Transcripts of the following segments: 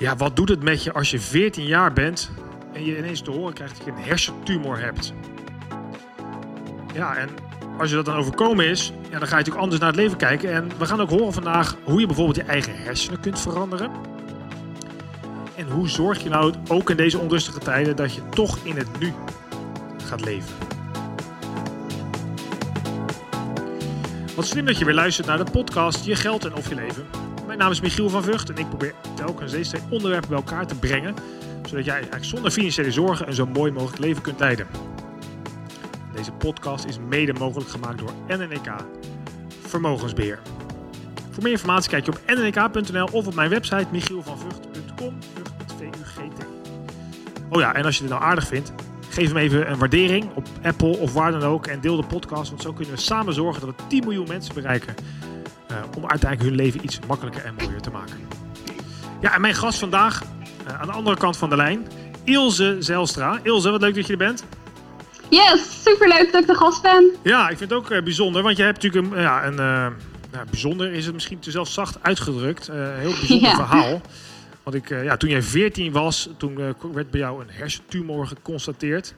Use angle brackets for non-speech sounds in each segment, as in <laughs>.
Ja, wat doet het met je als je 14 jaar bent en je ineens te horen krijgt dat je een hersentumor hebt? Ja, en als je dat dan overkomen is, ja, dan ga je natuurlijk anders naar het leven kijken. En we gaan ook horen vandaag hoe je bijvoorbeeld je eigen hersenen kunt veranderen. En hoe zorg je nou ook in deze onrustige tijden dat je toch in het nu gaat leven? Wat slim dat je weer luistert naar de podcast Je Geld en Of Je Leven. Naam is Michiel van Vught en ik probeer telkens deze twee onderwerpen bij elkaar te brengen. Zodat jij eigenlijk zonder financiële zorgen een zo mooi mogelijk leven kunt leiden. Deze podcast is mede mogelijk gemaakt door NNEK Vermogensbeheer. Voor meer informatie kijk je op nnk.nl of op mijn website V-U-G-T. Oh ja, en als je het nou aardig vindt, geef hem even een waardering op Apple of waar dan ook. En deel de podcast, want zo kunnen we samen zorgen dat we 10 miljoen mensen bereiken. Eh, om uiteindelijk hun leven iets makkelijker en mooier te maken. Ja, en mijn gast vandaag, eh, aan de andere kant van de lijn, Ilse Zelstra. Ilse, wat leuk dat je er bent. Yes, superleuk dat ik de gast ben. Ja, ik vind het ook eh, bijzonder, want je hebt natuurlijk een, ja, een nou, bijzonder is het misschien te zelf zacht uitgedrukt, een heel bijzonder Ja. verhaal. Want ik, ja, toen jij 14 was, toen werd bij jou een hersentumor geconstateerd.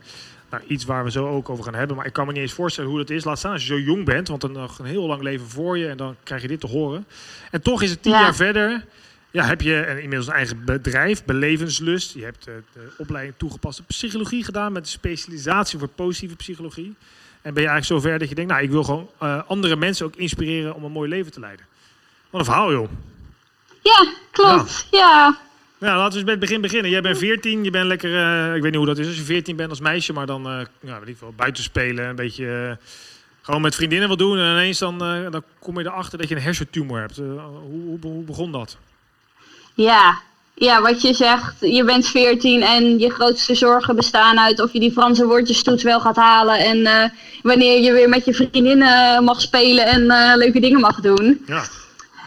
Nou, iets waar we zo ook over gaan hebben, maar ik kan me niet eens voorstellen hoe dat is. Laat staan als je zo jong bent, want dan nog een heel lang leven voor je en dan krijg je dit te horen. En toch is het tien Ja. jaar verder. Ja, heb je inmiddels een eigen bedrijf, Belevenslust. Je hebt eh, de opleiding toegepaste psychologie gedaan met een specialisatie voor positieve psychologie. En ben je eigenlijk zover dat je denkt, nou, ik wil gewoon eh, andere mensen ook inspireren om een mooi leven te leiden. Wat een verhaal, joh. Ja, klopt. Ja. Nou, laten we eens bij het begin beginnen. Jij bent 14, je bent lekker, eh, ik weet niet hoe dat is als je 14 bent als meisje, maar dan, eh ja, weet ik veel, buiten spelen, een beetje eh, gewoon met vriendinnen wat doen. En ineens dan, dan kom je erachter dat je een hersentumor hebt. Hoe, hoe, hoe begon dat? ja. Ja, wat je zegt, je bent 14 en je grootste zorgen bestaan uit of je die Franse woordjestoets wel gaat halen. En wanneer je weer met je vriendinnen mag spelen en leuke dingen mag doen. Ja,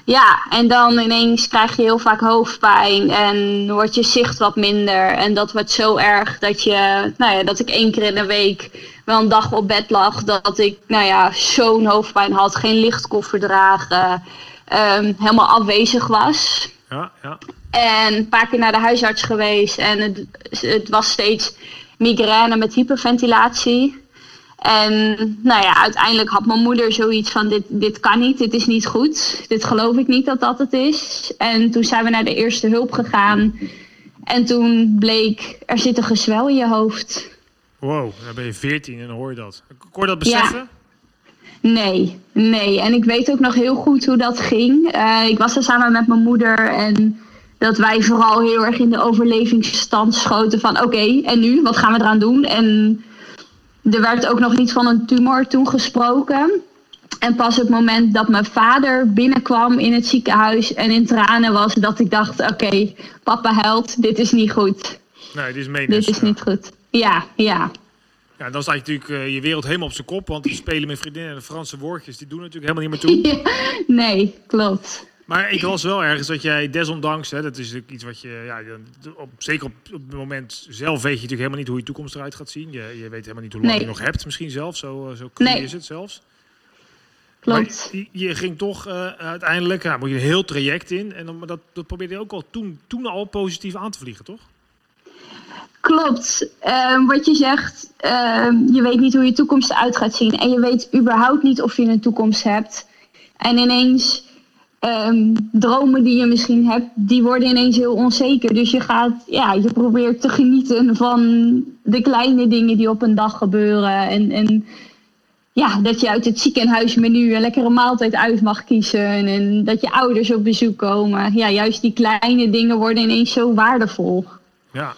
Ja, en dan ineens krijg je heel vaak hoofdpijn en wordt je zicht wat minder. En dat wordt zo erg dat, je, nou ja, dat ik één keer in de week wel een dag op bed lag. Dat ik nou ja, zo'n hoofdpijn had, geen licht kon verdragen, ehm, helemaal afwezig was. ja, ja. En een paar keer naar de huisarts geweest en het, het was steeds migraine met hyperventilatie. En nou ja, uiteindelijk had mijn moeder zoiets van: dit, dit kan niet, dit is niet goed. Dit geloof ik niet dat dat het is. En toen zijn we naar de eerste hulp gegaan. En toen bleek: er zit een gezwel in je hoofd. Wow, dan ben je 14 en dan hoor je dat. Kon je dat beseffen? Nee, nee. En ik weet ook nog heel goed hoe dat ging. Eh, ik was er samen met mijn moeder en dat wij vooral heel erg in de overlevingsstand schoten van oké, en nu? Wat gaan we eraan doen? En er werd ook nog niet van een tumor toen gesproken. En pas het moment dat mijn vader binnenkwam in het ziekenhuis en in tranen was, dat ik dacht, oké, papa huilt, dit is niet goed. Nee, dit is menens. Dit is niet goed. Ja, ja. Ja, dan sta je natuurlijk eh, je wereld helemaal op zijn kop. Want het spelen met vriendinnen en de Franse woordjes, die doen natuurlijk helemaal niet meer toe. <laughs> Nee, klopt. Maar ik las wel ergens dat jij desondanks, hè, dat is natuurlijk iets wat je, ja, op, zeker op, op het moment zelf weet je natuurlijk helemaal niet hoe je toekomst eruit gaat zien. Je, je weet helemaal niet hoe lang Nee. je nog hebt, misschien zelf. Zo, eh, zo Nee. is het zelfs. Klopt. Maar je, je ging toch eh, uiteindelijk, ja, moet je een heel traject in. En dan, dat, dat probeerde je ook al toen, toen al positief aan te vliegen, toch? Klopt. Ehm, wat je zegt, ehm, je weet niet hoe je toekomst eruit gaat zien. En je weet überhaupt niet of je een toekomst hebt. En ineens, ehm, dromen die je misschien hebt, die worden ineens heel onzeker. Dus je gaat, ja, je probeert te genieten van de kleine dingen die op een dag gebeuren. En, en ja, dat je uit het ziekenhuismenu een lekkere maaltijd uit mag kiezen. En dat je ouders op bezoek komen. Ja, juist die kleine dingen worden ineens zo waardevol. Ja.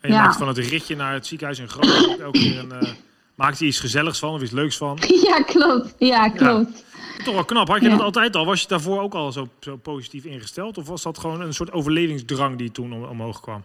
En je Ja. maakt van het ritje naar het ziekenhuis in Groningen ook weer een... eh maakt er iets gezelligs van of iets leuks van. <laughs> Ja, klopt. Ja, klopt. Toch wel knap. Had je Ja. dat altijd al? Was je daarvoor ook al zo, zo positief ingesteld? Of was dat gewoon een soort overlevingsdrang die toen om- omhoog kwam?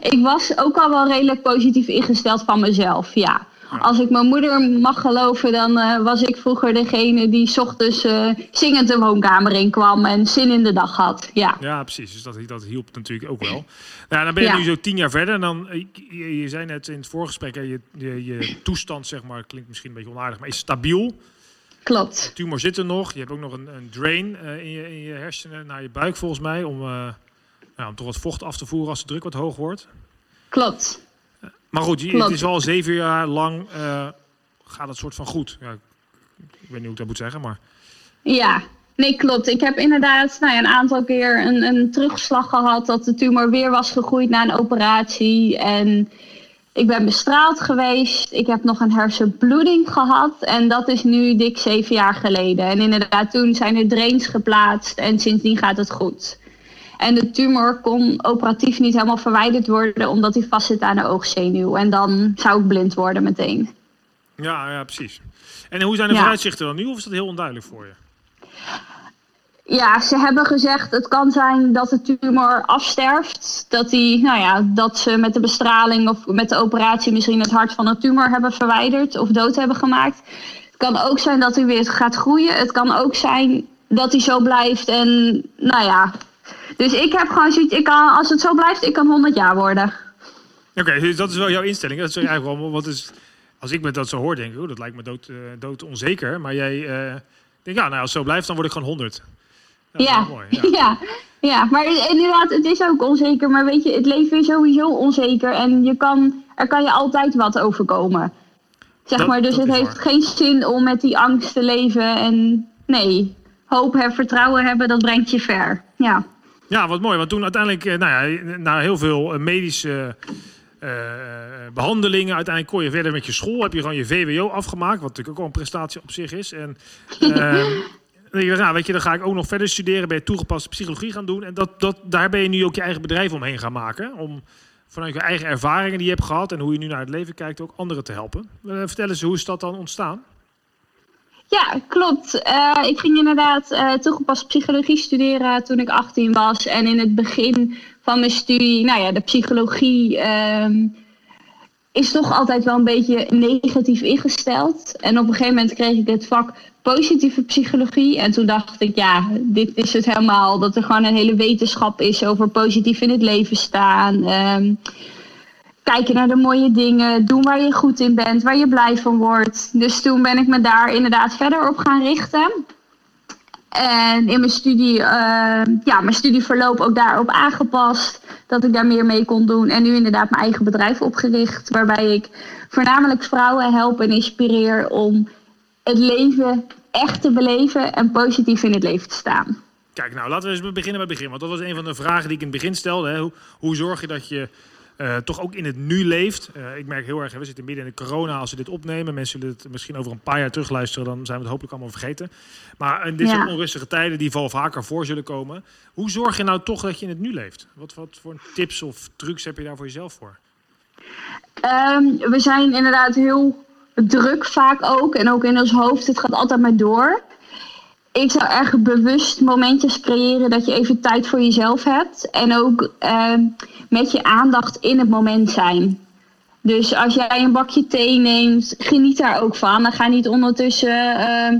Ik was ook al wel redelijk positief ingesteld van mezelf, ja. Als ik mijn moeder mag geloven, dan eh, was ik vroeger degene die 's ochtends eh, zingend de woonkamer in kwam en zin in de dag had. Ja, Ja, precies. Dus dat, dat hielp natuurlijk ook wel. Nou, dan ben je Ja. nu zo tien jaar verder. En dan, eh, je, je zei net in het voorgesprek, je, je, je toestand, zeg maar, klinkt misschien een beetje onaardig, maar is stabiel. Klopt. De tumor zit er nog. Je hebt ook nog een, een drain eh, in, je, in je hersenen naar je buik, volgens mij, om eh, ja, om toch wat vocht af te voeren als de druk wat hoog wordt. Klopt. Maar goed, je- Klopt. het is wel zeven jaar lang eh, gaat het soort van goed. Ja, ik weet niet hoe ik dat moet zeggen, maar... Ja, nee, klopt. Ik heb inderdaad nou ja, een aantal keer een, een terugslag gehad dat de tumor weer was gegroeid na een operatie. En ik ben bestraald geweest. Ik heb nog een hersenbloeding gehad. En dat is nu dik zeven jaar geleden. En inderdaad, toen zijn er drains geplaatst en sindsdien gaat het goed. En de tumor kon operatief niet helemaal verwijderd worden omdat hij vastzit aan de oogzenuw. En dan zou ik blind worden meteen. Ja, ja, precies. En hoe zijn de Ja. vooruitzichten dan nu? Of is dat heel onduidelijk voor je? Ja, ze hebben gezegd het kan zijn dat de tumor afsterft. Dat, die, nou ja, dat ze met de bestraling of met de operatie misschien het hart van de tumor hebben verwijderd of dood hebben gemaakt. Het kan ook zijn dat hij weer gaat groeien. Het kan ook zijn dat hij zo blijft. En nou ja, dus ik heb gewoon zoiets, ik kan, als het zo blijft, ik kan 100 jaar worden. Oké, dus dat is wel jouw instelling. Dat is eigenlijk wel wat is. Als ik me dat zo hoor, denk ik, dat lijkt me dood, eh, dood onzeker. Maar jij eh, denkt, ja, nou, als het zo blijft, dan word ik gewoon 100. Ja, Ja, mooi. Ja. <laughs> ja. ja, maar inderdaad, het is ook onzeker. Maar weet je, het leven is sowieso onzeker. En je kan, er kan je altijd wat overkomen. Zeg Dat- maar, dus het heeft waar. geen zin om met die angst te leven. En nee, hoop en vertrouwen hebben, dat brengt je ver. Ja, Ja, wat mooi. Want toen uiteindelijk, eh, nou ja, na heel veel eh, medische eh, behandelingen, uiteindelijk kon je verder met je school. Heb je gewoon je VWO afgemaakt, wat natuurlijk ook al een prestatie op zich is. En <laughs> eh, je, nou, weet je, dan ga ik ook nog verder studeren, je toegepaste psychologie gaan doen. En dat, dat, daar ben je nu ook je eigen bedrijf omheen gaan maken. Om vanuit je eigen ervaringen die je hebt gehad en hoe je nu naar het leven kijkt, ook anderen te helpen. Eh, vertel eens, hoe is dat dan ontstaan? ja klopt. Eh, ik ging inderdaad eh toegepast psychologie studeren toen ik 18 was. En in het begin van mijn studie, nou ja, de psychologie ehm, is toch altijd wel een beetje negatief ingesteld. En op een gegeven moment kreeg ik het vak positieve psychologie. En toen dacht ik, ja, dit is het helemaal. Dat er gewoon een hele wetenschap is over positief in het leven staan. Ehm, kijken naar de mooie dingen. Doen waar je goed in bent, waar je blij van wordt. Dus toen ben ik me daar inderdaad verder op gaan richten. En in mijn studie, eh, ja, mijn studieverloop ook daarop aangepast. Dat ik daar meer mee kon doen. En nu inderdaad mijn eigen bedrijf opgericht. Waarbij ik voornamelijk vrouwen help en inspireer om het leven echt te beleven en positief in het leven te staan. Kijk, nou laten we eens beginnen bij het begin. Want dat was een van de vragen die ik in het begin stelde. Hè. Hoe, hoe zorg je dat je eh, toch ook in het nu leeft? Eh, ik merk heel erg, we zitten midden in de corona als we dit opnemen. Mensen zullen het misschien over een paar jaar terugluisteren. Dan zijn we het hopelijk allemaal vergeten. Maar in dit Ja. soort onrustige tijden die wel vaker voor zullen komen. Hoe zorg je nou toch dat je in het nu leeft? Wat, wat voor tips of trucs heb je daar voor jezelf voor? Ehm, we zijn inderdaad heel druk vaak ook. En ook in ons hoofd. Het gaat altijd maar door. Ik zou echt bewust momentjes creëren dat je even tijd voor jezelf hebt. En ook ehm, met je aandacht in het moment zijn. Dus als jij een bakje thee neemt, geniet daar ook van. Dan ga niet ondertussen ehm,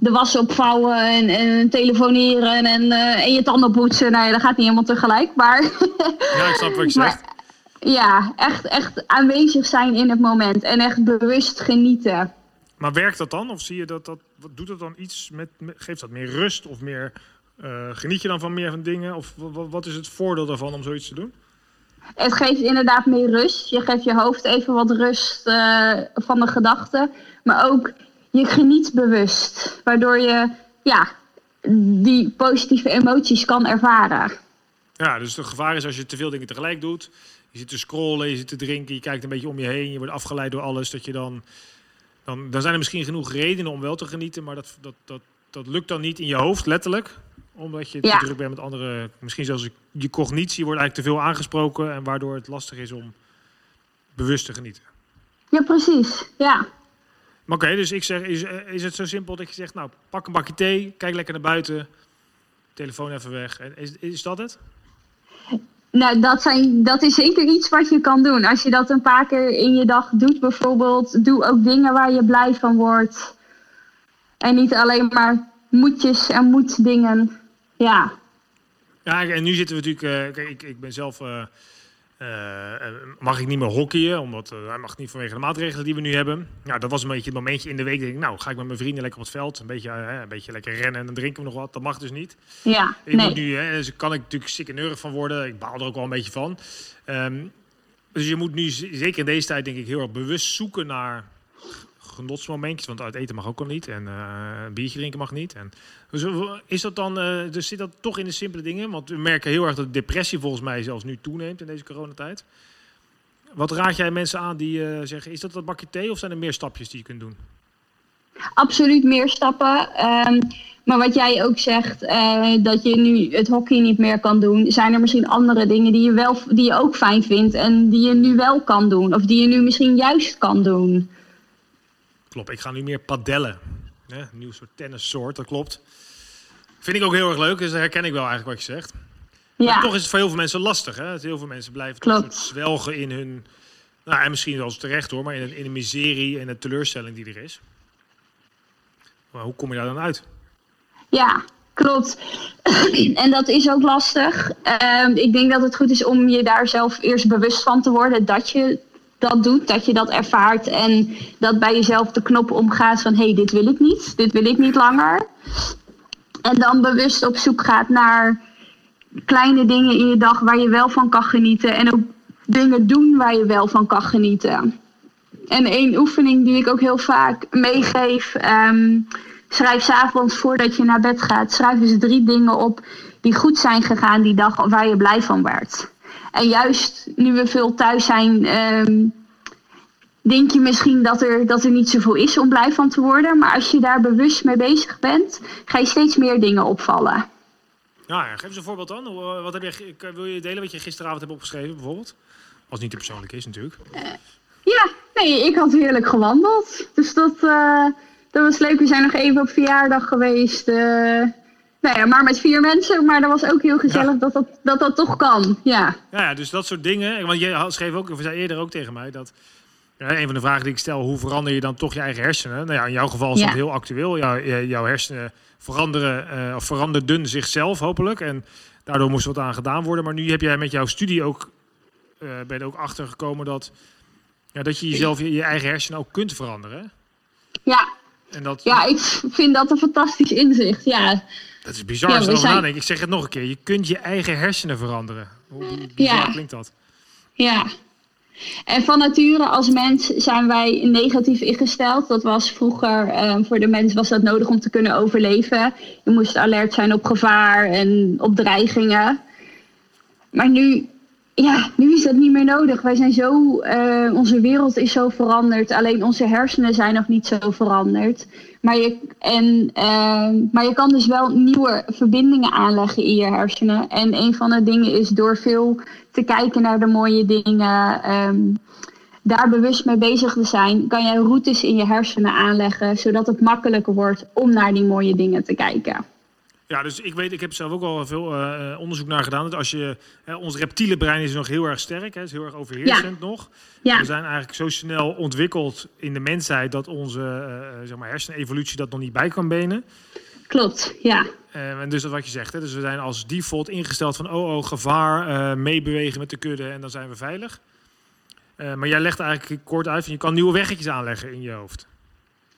de was opvouwen en, en telefoneren en, eh, en je tanden poetsen. Nee, dat gaat niet helemaal tegelijk. Maar Ja, ik snap wat je <laughs> zegt. Maar, ja, echt, echt aanwezig zijn in het moment en echt bewust genieten. Maar werkt dat dan? Of zie je dat dat. Wat doet dat dan iets met. geeft dat meer rust? Of meer. eh, geniet je dan van meer van dingen? Of wa- wa- wat is het voordeel daarvan om zoiets te doen? Het geeft inderdaad meer rust. Je geeft je hoofd even wat rust eh, van de gedachten. Maar ook je geniet bewust. Waardoor je ja, die positieve emoties kan ervaren. Ja, dus het gevaar is als je te veel dingen tegelijk doet. Je zit te scrollen, je zit te drinken, je kijkt een beetje om je heen, je wordt afgeleid door alles. Dat je dan, dan, dan zijn er misschien genoeg redenen om wel te genieten, maar dat, dat, dat, dat lukt dan niet in je hoofd, letterlijk. Omdat je Ja. te druk bent met andere, misschien zelfs je cognitie wordt eigenlijk te veel aangesproken. En waardoor het lastig is om bewust te genieten. Ja, precies. Ja. Maar oké, dus ik zeg, is, is het zo simpel dat je zegt, nou, pak een bakje thee, kijk lekker naar buiten, telefoon even weg. En is, is dat het? Nou, dat, zijn, dat is zeker iets wat je kan doen. Als je dat een paar keer in je dag doet, bijvoorbeeld, doe ook dingen waar je blij van wordt. En niet alleen maar moetjes en moetdingen. Ja, Ja, en nu zitten we natuurlijk. eh, kijk, ik, ik ben zelf. eh, eh, mag ik niet meer hockeyen, omdat eh, hij mag niet vanwege de maatregelen die we nu hebben. Nou, dat was een beetje het momentje in de week. Denk ik, nou, ga ik met mijn vrienden lekker op het veld, een beetje, eh, een beetje lekker rennen en dan drinken we nog wat. Dat mag dus niet. Ja, Ik nee. moet nu, hè, dus kan ik natuurlijk sikke neurig van worden. Ik baal er ook wel een beetje van. Ehm, dus je moet nu, zeker in deze tijd, denk ik, heel erg bewust zoeken naar genotsmomentjes. Want uit eten mag ook al niet. En eh, biertje drinken mag niet. En, dus eh, is dat dan, eh, dus zit dat toch in de simpele dingen? Want we merken heel erg dat depressie volgens mij zelfs nu toeneemt in deze coronatijd. Wat raad jij mensen aan die zeggen, is dat dat bakje thee of zijn er meer stapjes die je kunt doen? absoluut meer stappen. Ehm, maar wat jij ook zegt, dat je nu het hockey niet meer kan doen, zijn er misschien andere dingen die je, wel, die je ook fijn vindt en die je nu wel kan doen. Of die je nu misschien juist kan doen. Klopt, ik ga nu meer padellen. Hè? Een nieuw soort tennissoort, dat klopt. Vind ik ook heel erg leuk, dus dat herken ik wel eigenlijk wat je zegt. Maar Ja, toch is het voor heel veel mensen lastig. Hè? Dat Heel veel mensen blijven Klopt. zwelgen in hun... Nou, en misschien wel terecht hoor, maar in, in de miserie en de teleurstelling die er is. Maar hoe kom je daar dan uit? ja klopt. <clears throat> en dat is ook lastig. Ehm, ik denk dat het goed is om je daar zelf eerst bewust van te worden dat je dat doet, dat je dat ervaart en dat bij jezelf de knop omgaat van hé, hey, dit wil ik niet, dit wil ik niet langer. En dan bewust op zoek gaat naar kleine dingen in je dag waar je wel van kan genieten en ook dingen doen waar je wel van kan genieten. En één oefening die ik ook heel vaak meegeef, ehm, schrijf s'avonds voordat je naar bed gaat, schrijf eens drie dingen op die goed zijn gegaan die dag waar je blij van werd. En juist nu we veel thuis zijn, ehm, denk je misschien dat er, dat er niet zoveel is om blij van te worden. Maar als je daar bewust mee bezig bent, ga je steeds meer dingen opvallen. Nou ja, geef eens een voorbeeld dan. Eh, Wat heb je, k- wil je delen wat je gisteravond hebt opgeschreven bijvoorbeeld? Als het niet te persoonlijk is natuurlijk. Ja, nee, ik had heerlijk gewandeld. Dus dat, eh, dat was leuk. We zijn nog even op verjaardag geweest. eh, nou ja, maar met vier mensen. Maar dat was ook heel gezellig dat, dat, dat dat toch kan. Ja, Ja, ja, dus dat soort dingen. Want je had- schreef ook, of zei eerder ook tegen mij dat. Ja, een van de vragen die ik stel, hoe verander je dan toch je eigen hersenen? Nou ja, in jouw geval is Ja. dat heel actueel. Jouw, jouw hersenen veranderen, eh, of veranderden zichzelf hopelijk. En daardoor moest wat aan gedaan worden. Maar nu heb jij met jouw studie ook, eh, ben je ook achter gekomen dat, ja, dat je jezelf, je, je eigen hersenen ook kunt veranderen. ja, En dat, ja, ik vind dat een fantastisch inzicht. Ja, dat is bizar Ja, als je erover zijn- nadenkt. Ik zeg het nog een keer, je kunt je eigen hersenen veranderen. Hoe hoe bizar Ja. klinkt dat? ja. En van nature als mens zijn wij negatief ingesteld. Dat was vroeger, eh, voor de mens was dat nodig om te kunnen overleven. Je moest alert zijn op gevaar en op dreigingen. Maar nu, ja, nu is dat niet meer nodig. Wij zijn zo, eh, onze wereld is zo veranderd. Alleen onze hersenen zijn nog niet zo veranderd. Maar je, en, eh, maar je kan dus wel nieuwe verbindingen aanleggen in je hersenen. En een van de dingen is door veel te kijken naar de mooie dingen. ehm, daar bewust mee bezig te zijn, kan jij routes in je hersenen aanleggen, zodat het makkelijker wordt om naar die mooie dingen te kijken. Ja, dus ik weet, ik heb zelf ook al veel eh, onderzoek naar gedaan. Dat als je, ons reptiele brein is nog heel erg sterk, hè, is heel erg overheersend nog. Ja, We zijn eigenlijk zo snel ontwikkeld in de mensheid dat onze eh, zeg maar hersenevolutie dat nog niet bij kan benen. klopt. Ja, Eh, en dus dat wat je zegt, hè, dus we zijn als default ingesteld van oh, oh gevaar, eh, meebewegen met de kudde en dan zijn we veilig. Eh, maar jij legt eigenlijk kort uit van je kan nieuwe weggetjes aanleggen in je hoofd.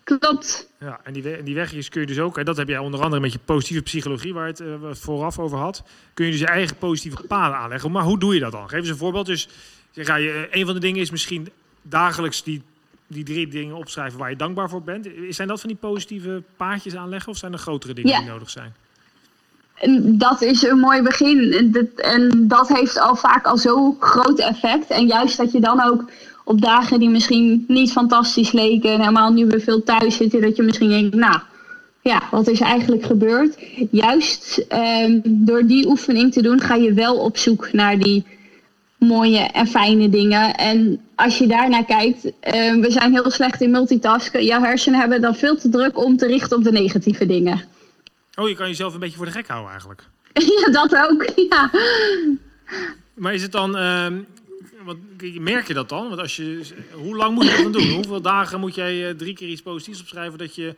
Klopt. Ja, en die, we- en die weggetjes kun je dus ook, en dat heb jij onder andere met je positieve psychologie, waar het, eh, het vooraf over had, kun je dus je eigen positieve paden aanleggen. Maar hoe doe je dat dan? Geef eens een voorbeeld. Dus zeg, je, eh, een van de dingen is misschien dagelijks die, die drie dingen opschrijven waar je dankbaar voor bent. Zijn dat van die positieve paadjes aanleggen of zijn er grotere dingen die nodig zijn? En dat is een mooi begin. En dat, en dat heeft al vaak al zo groot effect. En juist dat je dan ook op dagen die misschien niet fantastisch leken, en helemaal nu we veel thuis zitten, dat je misschien denkt, nou, ja, wat is eigenlijk gebeurd? Juist ehm, door die oefening te doen, ga je wel op zoek naar die mooie en fijne dingen. En als je daarnaar kijkt, ehm, we zijn heel slecht in multitasken. Jouw hersenen hebben dan veel te druk om te richten op de negatieve dingen. Oh, je kan jezelf een beetje voor de gek houden eigenlijk. <laughs> Ja, dat ook. Ja. Maar is het dan, ehm, wat, merk je dat dan? Want als je, hoe lang moet je dat dan doen? Hoeveel dagen moet jij eh, drie keer iets positiefs opschrijven dat je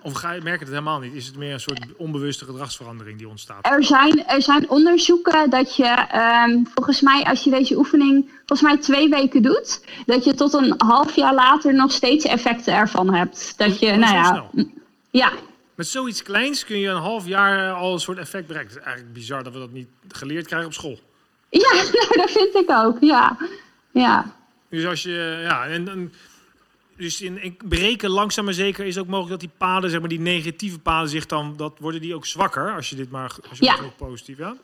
Of ga je merken het helemaal niet? Is het meer een soort onbewuste gedragsverandering die ontstaat? Er zijn, er zijn onderzoeken dat je, ehm, volgens mij, als je deze oefening volgens mij twee weken doet, dat je tot een half jaar later nog steeds effecten ervan hebt. Dat je, Oh, nou ja, snel. ja, Met zoiets kleins kun je een half jaar al een soort effect bereiken. Het is eigenlijk bizar dat we dat niet geleerd krijgen op school. Ja, <laughs> nou, dat vind ik ook, ja. Ja, Dus als je, ja, en, en dus in, in breken langzaam maar zeker is ook mogelijk dat die paden, zeg maar die negatieve paden zich dan, dat worden die ook zwakker als je dit maar, als je Ja. ook positief, ja?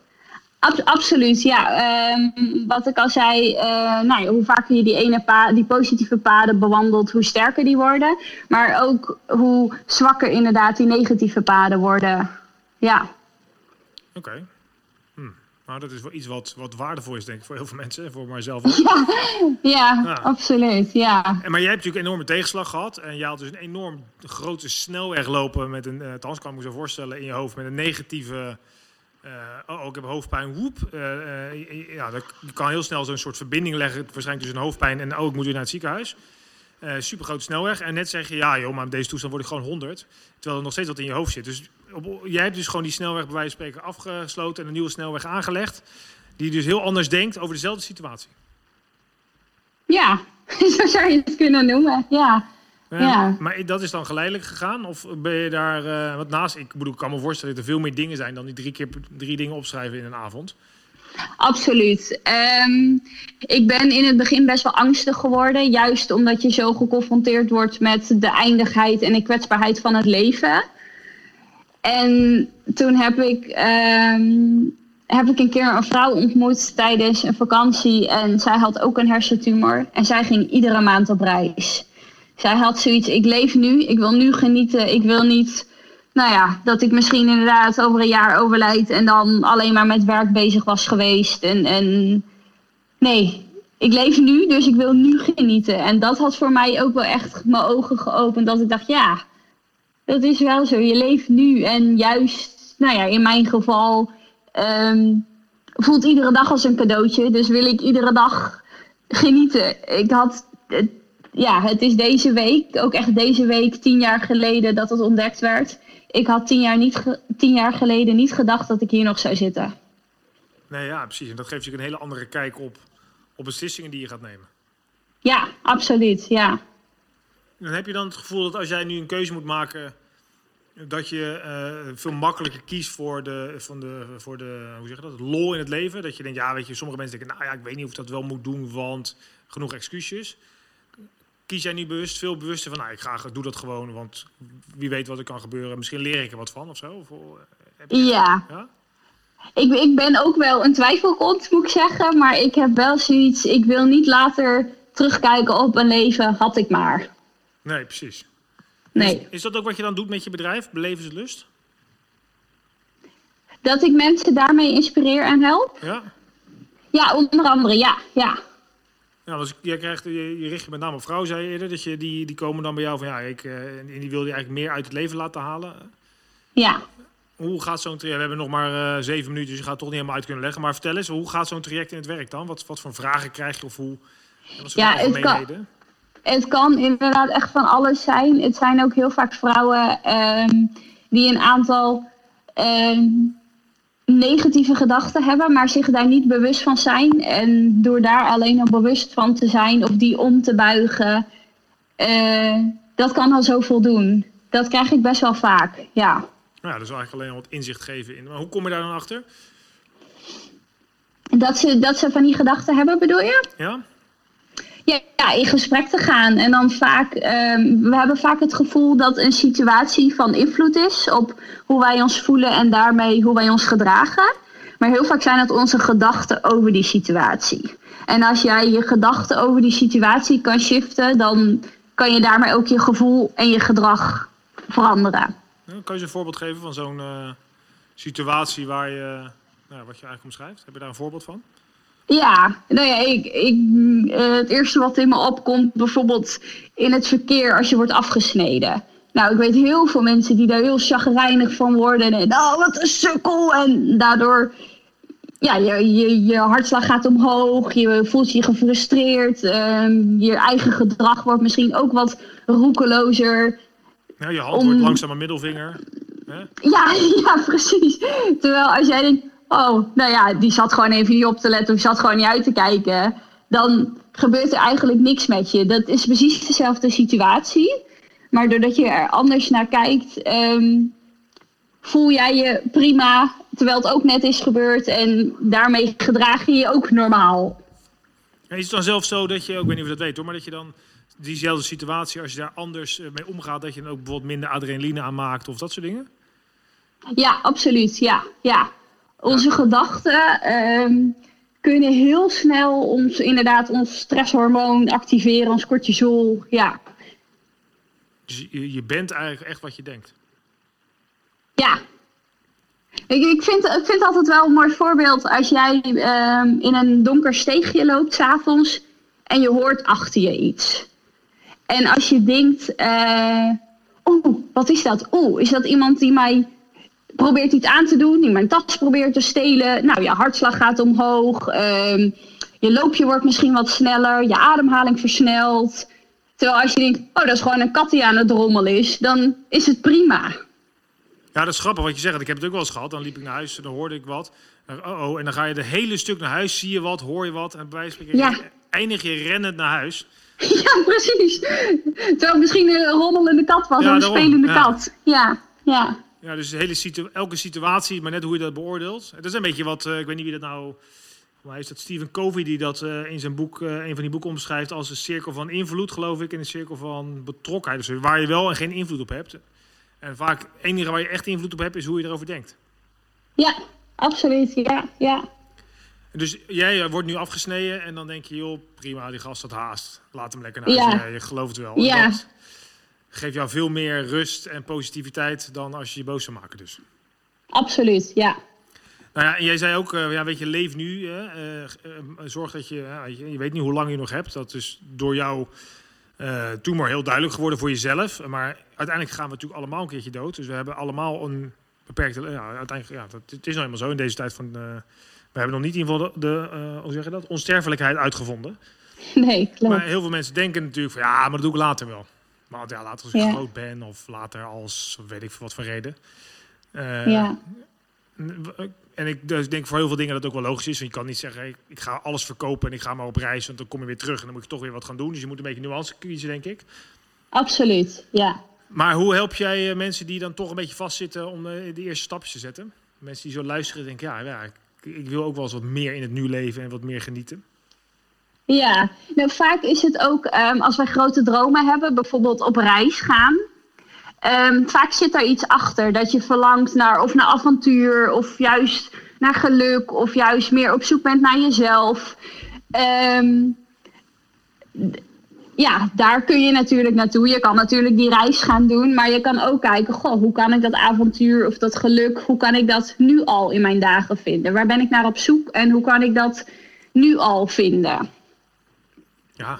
Ab- absoluut, ja. Ehm, wat ik al zei, eh, nou ja, hoe vaker je die, ene pa die positieve paden bewandelt, hoe sterker die worden. Maar ook hoe zwakker inderdaad die negatieve paden worden. Ja, Oké. Dat is wel iets wat, wat waardevol is, denk ik, voor heel veel mensen en voor mijzelf ook. <laughs> ja, ja, Ja. absoluut, ja. En, maar jij hebt natuurlijk een enorme tegenslag gehad. En je had dus een enorm grote snelweg lopen met een, uh, althans kan ik me zo voorstellen, in je hoofd met een negatieve. eh, oh, ik heb hoofdpijn, woep. Eh, ja, dat, je kan heel snel zo'n soort verbinding leggen, waarschijnlijk tussen hoofdpijn en oh, ik moet weer naar het ziekenhuis. Eh super grote snelweg. En net zeg je, ja joh, maar met deze toestand word ik gewoon 100. Terwijl er nog steeds wat in je hoofd zit. Dus op, jij hebt dus gewoon die snelweg bij wijze van spreken afgesloten en een nieuwe snelweg aangelegd. Die dus heel anders denkt over dezelfde situatie. Ja, <laughs> zo zou je het kunnen noemen, ja. Ja, Ja. Maar dat is dan geleidelijk gegaan? Of ben je daar... eh wat naast... Ik bedoel, ik kan me voorstellen dat er veel meer dingen zijn... dan die drie keer drie dingen opschrijven in een avond. Absoluut. Ehm, ik ben in het begin best wel angstig geworden. Juist omdat je zo geconfronteerd wordt met de eindigheid en de kwetsbaarheid van het leven. En toen heb ik, ehm, heb ik een keer een vrouw ontmoet tijdens een vakantie. En zij had ook een hersentumor. En zij ging iedere maand op reis. Zij had zoiets, ik leef nu, ik wil nu genieten. Ik wil niet nou ja, dat ik misschien inderdaad over een jaar overlijd en dan alleen maar met werk bezig was geweest. En, en nee, ik leef nu, dus ik wil nu genieten. En dat had voor mij ook wel echt mijn ogen geopend. Dat ik dacht, ja, dat is wel zo. Je leeft nu. En juist, nou ja, in mijn geval ehm, voelt iedere dag als een cadeautje. Dus wil ik iedere dag genieten. Ik had, het- ja, het is deze week, ook echt deze week, tien jaar geleden dat het ontdekt werd. Ik had tien jaar, niet tien jaar geleden niet gedacht dat ik hier nog zou zitten. Nee, ja, precies. En dat geeft je een hele andere kijk op, op beslissingen die je gaat nemen. Ja, absoluut. Ja. Dan heb je dan het gevoel dat als jij nu een keuze moet maken... dat je eh, veel makkelijker kiest voor de, van de, voor de hoe zeg je dat, lol in het leven. Dat je denkt, ja, weet je, sommige mensen denken... nou ja, ik weet niet of ik dat wel moet doen, want genoeg excuses. Kies jij nu bewust, veel bewuster van... nou, ik ga, doe dat gewoon, want wie weet wat er kan gebeuren. Misschien leer ik er wat van of zo. Of, eh, heb je- Ja, ja? ik, ik ben ook wel een twijfelkont, moet ik zeggen. Maar ik heb wel zoiets, ik wil niet later terugkijken op een leven, had ik maar. Nee, precies. Nee. Is dat ook wat je dan doet met je bedrijf, Belevenslust? Dat ik mensen daarmee inspireer en help? Ja? Ja, onder andere, ja. ja. Ja, jij krijgt, je, je richt je met name op vrouwen, zei je eerder. Dat je, die, die komen dan bij jou van ja, ik, eh, en die wil je eigenlijk meer uit het leven laten halen. Ja, Hoe gaat zo'n traject? We hebben nog maar eh, zeven minuten, dus je gaat het toch niet helemaal uit kunnen leggen. Maar vertel eens, hoe gaat zo'n traject in het werk dan? Wat, wat voor vragen krijg je of hoe? Wat Ja, het kan-? Het kan inderdaad echt van alles zijn. Het zijn ook heel vaak vrouwen ehm, die een aantal ehm, negatieve gedachten hebben, maar zich daar niet bewust van zijn. En door daar alleen al bewust van te zijn of die om te buigen, eh, dat kan al zoveel doen. Dat krijg ik best wel vaak, ja. Nou ja, dus eigenlijk alleen wat inzicht geven in. Maar hoe kom je daar dan achter? Dat ze, dat ze van die gedachten hebben, bedoel je? Ja? Ja, in gesprek te gaan. En dan vaak, ehm, we hebben vaak het gevoel dat een situatie van invloed is op hoe wij ons voelen en daarmee hoe wij ons gedragen. Maar heel vaak zijn het onze gedachten over die situatie. En als jij je gedachten over die situatie kan shiften, dan kan je daarmee ook je gevoel en je gedrag veranderen. Kan je een voorbeeld geven van zo'n eh, situatie waar je, nou, wat je eigenlijk omschrijft? Heb je daar een voorbeeld van? Ja, nou ja, ik, ik, eh, het eerste wat in me opkomt, bijvoorbeeld in het verkeer als je wordt afgesneden. Nou, ik weet heel veel mensen die daar heel chagrijnig van worden. En oh, wat een sukkel. En daardoor, ja, je, je, je hartslag gaat omhoog. Je voelt je gefrustreerd. ehm, je eigen gedrag wordt misschien ook wat roekelozer. Ja, je hand wordt langzaam een middelvinger. Hè? Ja, <laughs> ja, precies. Terwijl als jij denkt, oh, nou ja, die zat gewoon even niet op te letten of zat gewoon niet uit te kijken, dan gebeurt er eigenlijk niks met je. Dat is precies dezelfde situatie. Maar doordat je er anders naar kijkt, ehm, voel jij je prima, terwijl het ook net is gebeurd. En daarmee gedraag je je ook normaal. Ja, is het dan zelf zo dat je, ik weet niet of je dat weet hoor, maar dat je dan diezelfde situatie, als je daar anders eh, mee omgaat, dat je dan ook bijvoorbeeld minder adrenaline aanmaakt of dat soort dingen? Ja, absoluut. Ja, ja. Onze gedachten ehm, kunnen heel snel ons, inderdaad, ons stresshormoon activeren, ons cortisol. Ja. Dus je, je bent eigenlijk echt wat je denkt. Ja. Ik, ik, vind, ik vind altijd wel een mooi voorbeeld als jij ehm, in een donker steegje loopt s'avonds en je hoort achter je iets. En als je denkt, uh, oh, wat is dat? Oh, is dat iemand die mij probeert iets aan te doen, die mijn tas probeert te stelen? Nou, je hartslag gaat omhoog, um, je loopje wordt misschien wat sneller, je ademhaling versnelt. Terwijl als je denkt, oh, dat is gewoon een kat die aan het rommelen is, dan is het prima. Ja, dat is grappig wat je zegt. Ik heb het ook wel eens gehad. Dan liep ik naar huis en dan hoorde ik wat. Oh, oh, en dan ga je de hele stuk naar huis, zie je wat, hoor je wat. En bij wijze van ja. eindig je rennend naar huis. <laughs> Ja, precies. Terwijl misschien een rommelende kat was, ja, een spelende kat. Ja, ja. Ja, dus hele elke situatie, maar net hoe je dat beoordeelt. Het is een beetje wat, uh, ik weet niet wie dat nou... Maar is dat Stephen Covey die dat uh, in zijn boek, uh, een van die boeken omschrijft als een cirkel van invloed, geloof ik, en een cirkel van betrokkenheid. Dus waar je wel en geen invloed op hebt. En vaak het enige waar je echt invloed op hebt is hoe je erover denkt. Ja, absoluut. Ja, ja. Dus jij wordt nu afgesneden en dan denk je, joh, prima, die gast had haast. Laat hem lekker naar huis. Ja. Je gelooft het wel. Ja. Dat geeft jou veel meer rust en positiviteit dan als je je boos zou maken dus. Absoluut, ja. Nou ja, en jij zei ook, uh, ja, weet je, leef nu. Hè? Uh, zorg dat je, je, je weet niet hoe lang je nog hebt. Dat is door jou uh, tumor heel duidelijk geworden voor jezelf. Maar uiteindelijk gaan we natuurlijk allemaal een keertje dood. Dus we hebben allemaal een beperkte... Ja, uiteindelijk, ja, dat, het is nou eenmaal zo in deze tijd van... Uh, we hebben nog niet in ieder geval de, de uh, hoe zeg je dat, onsterfelijkheid uitgevonden. <laughs> Nee, klopt. Maar heel veel mensen denken natuurlijk van... Ja, maar dat doe ik later wel. Maar ja, later als ik groot ben of later als... weet ik voor wat voor reden. ja. En ik dus denk voor heel veel dingen dat het ook wel logisch is. Want je kan niet zeggen, ik, ik, ga alles verkopen en ik ga maar op reis. Want dan kom je weer terug en dan moet je toch weer wat gaan doen. Dus je moet een beetje nuance kiezen, denk ik. Absoluut, ja. Maar hoe help jij eh, mensen die dan toch een beetje vastzitten om eh, de eerste stapjes te zetten? Mensen die zo luisteren denken, ja, ja ik, ik, wil ook wel eens wat meer in het nu leven en wat meer genieten. Ja, nou vaak is het ook um, als wij grote dromen hebben, bijvoorbeeld op reis gaan. Um, vaak zit daar iets achter. Dat je verlangt naar of naar avontuur of juist naar geluk of juist meer op zoek bent naar jezelf. Um, ja, daar kun je natuurlijk naartoe. Je kan natuurlijk die reis gaan doen, maar je kan ook kijken, goh, hoe kan ik dat avontuur of dat geluk, hoe kan ik dat nu al in mijn dagen vinden? Waar ben ik naar op zoek en hoe kan ik dat nu al vinden? Ja,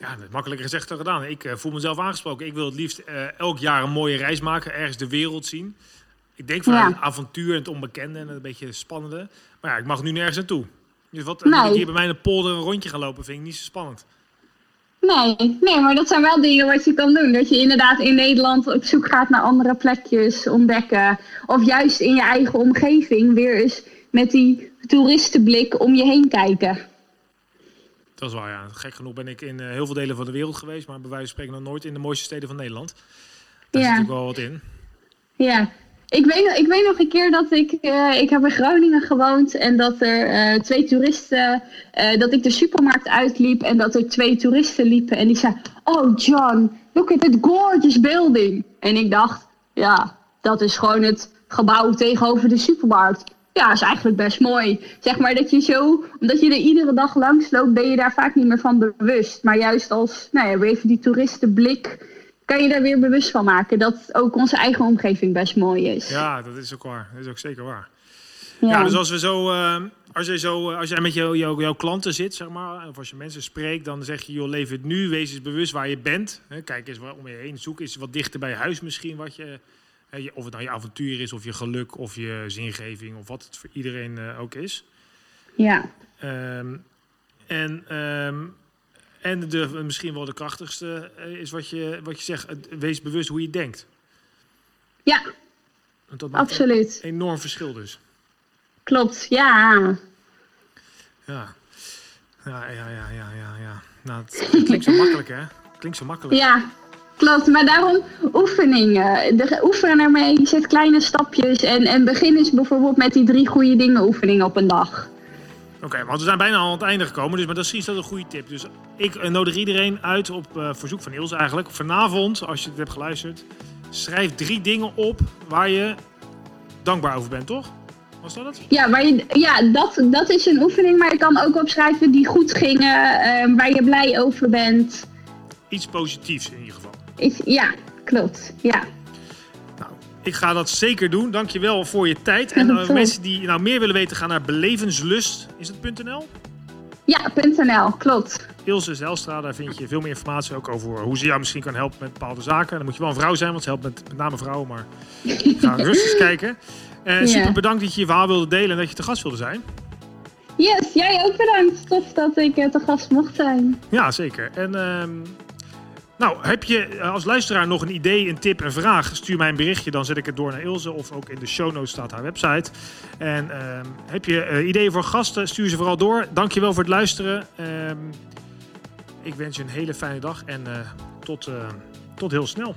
ja, makkelijker gezegd dan gedaan. Ik uh, voel mezelf aangesproken. Ik wil het liefst uh, elk jaar een mooie reis maken, ergens de wereld zien. Ik denk van ja. het avontuur en het onbekende en een beetje spannende. Maar ja, ik mag nu nergens naartoe. Dus wat nee. ik hier bij mij in de polder een rondje gaan lopen, vind ik niet zo spannend. Nee, nee, maar dat zijn wel dingen wat je kan doen. Dat je inderdaad in Nederland op zoek gaat naar andere plekjes, ontdekken. Of juist in je eigen omgeving weer eens met die toeristenblik om je heen kijken. Dat is waar, ja. Gek genoeg ben ik in uh, heel veel delen van de wereld geweest, maar bij wijze van spreken nog nooit in de mooiste steden van Nederland. Daar ja. zit natuurlijk wel wat in. Ja, ik weet, ik weet nog een keer dat ik, uh, ik heb in Groningen gewoond en dat er uh, twee toeristen, uh, dat ik de supermarkt uitliep en dat er twee toeristen liepen en die zeiden, oh John, look at that gorgeous building. En ik dacht, ja, dat is gewoon het gebouw tegenover de supermarkt ja, is eigenlijk best mooi. Zeg maar dat je zo, omdat je er iedere dag langs loopt, ben je daar vaak niet meer van bewust. Maar juist als, nou ja, even die toeristenblik, kan je daar weer bewust van maken dat ook onze eigen omgeving best mooi is. Ja, dat is ook waar. Dat is ook zeker waar. Ja, dus als we zo, uh, als jij zo, als jij met jou, jou, jouw klanten zit, zeg maar, of als je mensen spreekt, dan zeg je, joh, leef het nu, wees eens bewust waar je bent. Kijk eens om je heen, zoek eens wat dichter bij huis misschien wat je of het nou je avontuur is, of je geluk, of je zingeving, of wat het voor iedereen uh, ook is. Ja. Um, en, um, En de, misschien wel de krachtigste eh, is wat je, wat je zegt, eh, wees bewust hoe je denkt. Ja, dat maakt absoluut. een enorm verschil dus. Klopt, ja. Ja. Ja, ja, ja, ja, ja. ja. Nou, het klinkt zo makkelijk, hè? Klinkt zo makkelijk. Ja, klopt. Maar daarom oefeningen. De, oefenen ermee, zet kleine stapjes. En, en begin eens bijvoorbeeld met die drie goede dingen oefeningen op een dag. Oké, want we zijn bijna al aan het einde gekomen, dus maar dat is dat een goede tip. Dus ik eh, nodig iedereen uit op eh, verzoek van Ilse eigenlijk. Vanavond, als je het hebt geluisterd, schrijf drie dingen op waar je dankbaar over bent, toch? Was dat het? Ja, waar je, ja dat, dat is een oefening. Maar je kan ook opschrijven die goed gingen. eh, waar je blij over bent. Iets positiefs in ieder geval. Is, ja, klopt. Ja. Nou, ik ga dat zeker doen. Dankjewel voor je tijd. En <laughs> eh, mensen die nou meer willen weten, gaan naar belevenslust. Is het .nl? Ja, .nl, klopt. Ilse Zelstra, daar vind je veel meer informatie ook over hoe ze jou misschien kan helpen met bepaalde zaken. Dan moet je wel een vrouw zijn, want ze helpt met, met name vrouwen, maar ga <laughs> rustig kijken. Eh. Super bedankt dat je je verhaal wilde delen en dat je te gast wilde zijn. Yes, jij ook bedankt. Tof dat ik eh, te gast mocht zijn. Ja, zeker. En ehm, nou, heb je eh, als luisteraar nog een idee, een tip, een vraag? Stuur mij een berichtje, dan zet ik het door naar Ilse. Of ook in de show notes staat haar website. En ehm, heb je eh, ideeën voor gasten, stuur ze vooral door. Dankjewel voor het luisteren. Ehm, ik wens je een hele fijne dag en eh, tot, tot heel snel.